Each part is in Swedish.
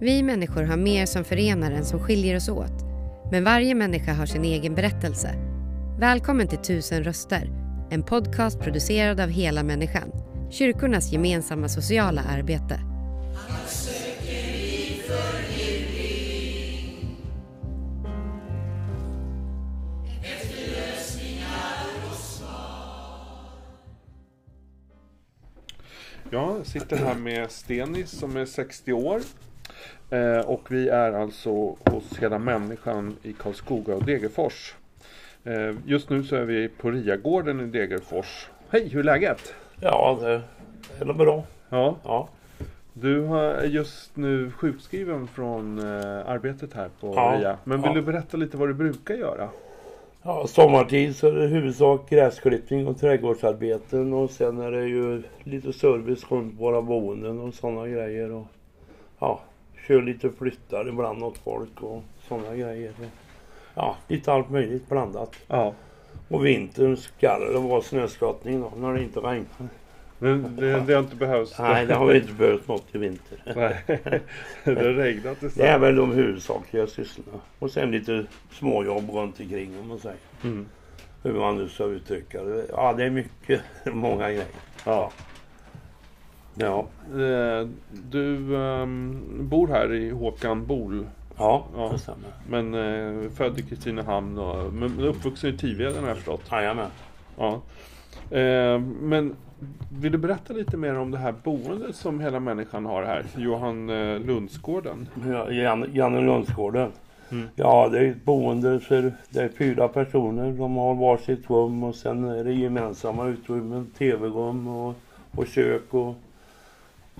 Vi människor har mer som förenar än som skiljer oss åt. Men varje människa har sin egen berättelse. Välkommen till Tusen röster, en podcast producerad av Hela Människan, kyrkornas gemensamma sociala arbete. Jag sitter här med Stenis som är 60 år. Eh, och vi är alltså hos Hela Människan i Karlskoga och Degerfors. Eh, just nu så är vi på Riagården i Degerfors. Hej, hur är läget? Ja, det är nog bra. Ja, Ja. du är just nu sjukskriven från eh, arbetet här på Ja, Ria. Men vill ja. du berätta lite vad du brukar göra? ja, sommartid så är det i huvudsak gräsklippning och trädgårdsarbeten och sen är det ju lite service runt våra boenden och sådana grejer. Och, ja, kör lite flyttar ibland åt folk och sådana grejer. Ja, lite allt möjligt blandat. Ja, Och vintern ska det vara snöskottning då när det inte regnar. men det, det har inte behövts. Nej, det har vi inte behövt något i vinter. Nej, det har regnat Det är istället. väl de huvudsakliga sysslorna. Och sen lite småjobb runt omkring om man säger. Mm. hur man nu ska uttrycka det. Ja, det är mycket, många grejer. Ja. Ja, Eh, Du ehm, bor här i Håkan Bol. ja, Ja. det stämmer. Men eh, född i Kristinehamn och men uppvuxen i Tiveden har jag förstått. Jajamän. Ja. Eh, men vill du berätta lite mer om det här boendet som hela människan har här? Johan Lundsgården. Ja, Jan- Janne Lundsgården. Mm. Ja, det är ett boende för det är fyra personer. De har varsitt rum och sen är det gemensamma utrymmen. Tv-rum och, och kök och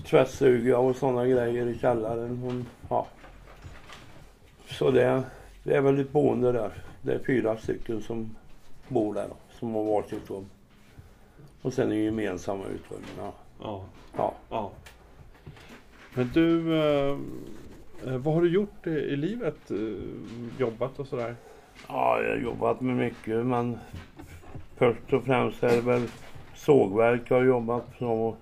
tvättstuga och sådana grejer i källaren. Och, ja. Så det, det är väl ett boende där. Det är fyra stycken som bor där som har varsitt rum. Och sen är det gemensamma utrymmen. Ja. Ja. ja. Men du, eh, eh, vad har du gjort i, livet? Eh, jobbat och sådär? Ja, jag har jobbat med mycket men först och främst är det väl sågverk jag har jobbat på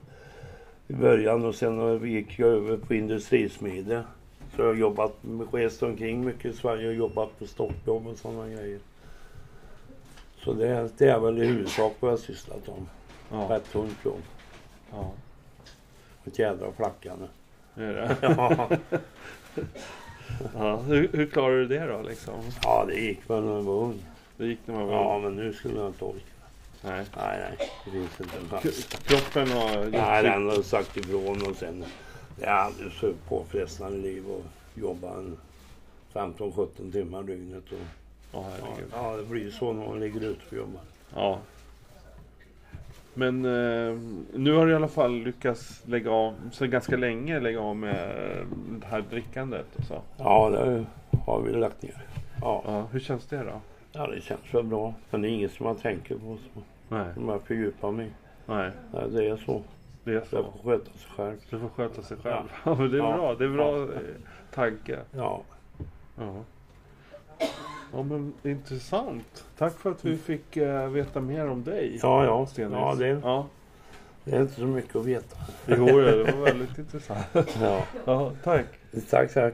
i början och sen gick jag över på industrismide. Så jag har jobbat rest omkring mycket i Sverige och jobbat på stoppjobb och sådana grejer. Så det, det är väl i huvudsak vad jag sysslat om. Ja. Rätt tungt jobb. ja. Ett jädra flackande. Är det? Ja, ja. Hur, hur klarar du det då liksom? ja, det gick väl när jag var ung. Det gick när man var Ja, men nu skulle jag inte orka. Nej. Nej, nej. Det finns inte en chans. Kroppen har gjort Nej, sitt. den har sagt ifrån och sen det är alldeles för påfrestande liv att jobba en 15-17 timmar dygnet. Och, Ja, herregud. ja, det blir så när man ligger ute och jobbar. Ja. Men eh, nu har du i alla fall lyckats lägga av, så ganska länge lägga av med eh, det här drickandet och så. Ja, det har vi lagt ner. Ja, Ja, hur känns det då? Ja det känns väl bra. Men det är inget som man tänker på så, Nej, som jag fördjupar mig nej, Nej, Det är så. det är Jag så. får sköta sig själv. Du får sköta sig själv. Ja, men det är Ja. bra. Det är bra Ja. eh, tanke. Ja, Ja. Ja, men intressant. Tack för att vi fick eh, veta mer om dig. ja, ja. Stenis. ja det, ja. det är inte så mycket att veta. Jo, ja, det var väldigt intressant. Ja. Ja, tack. Tack, tack.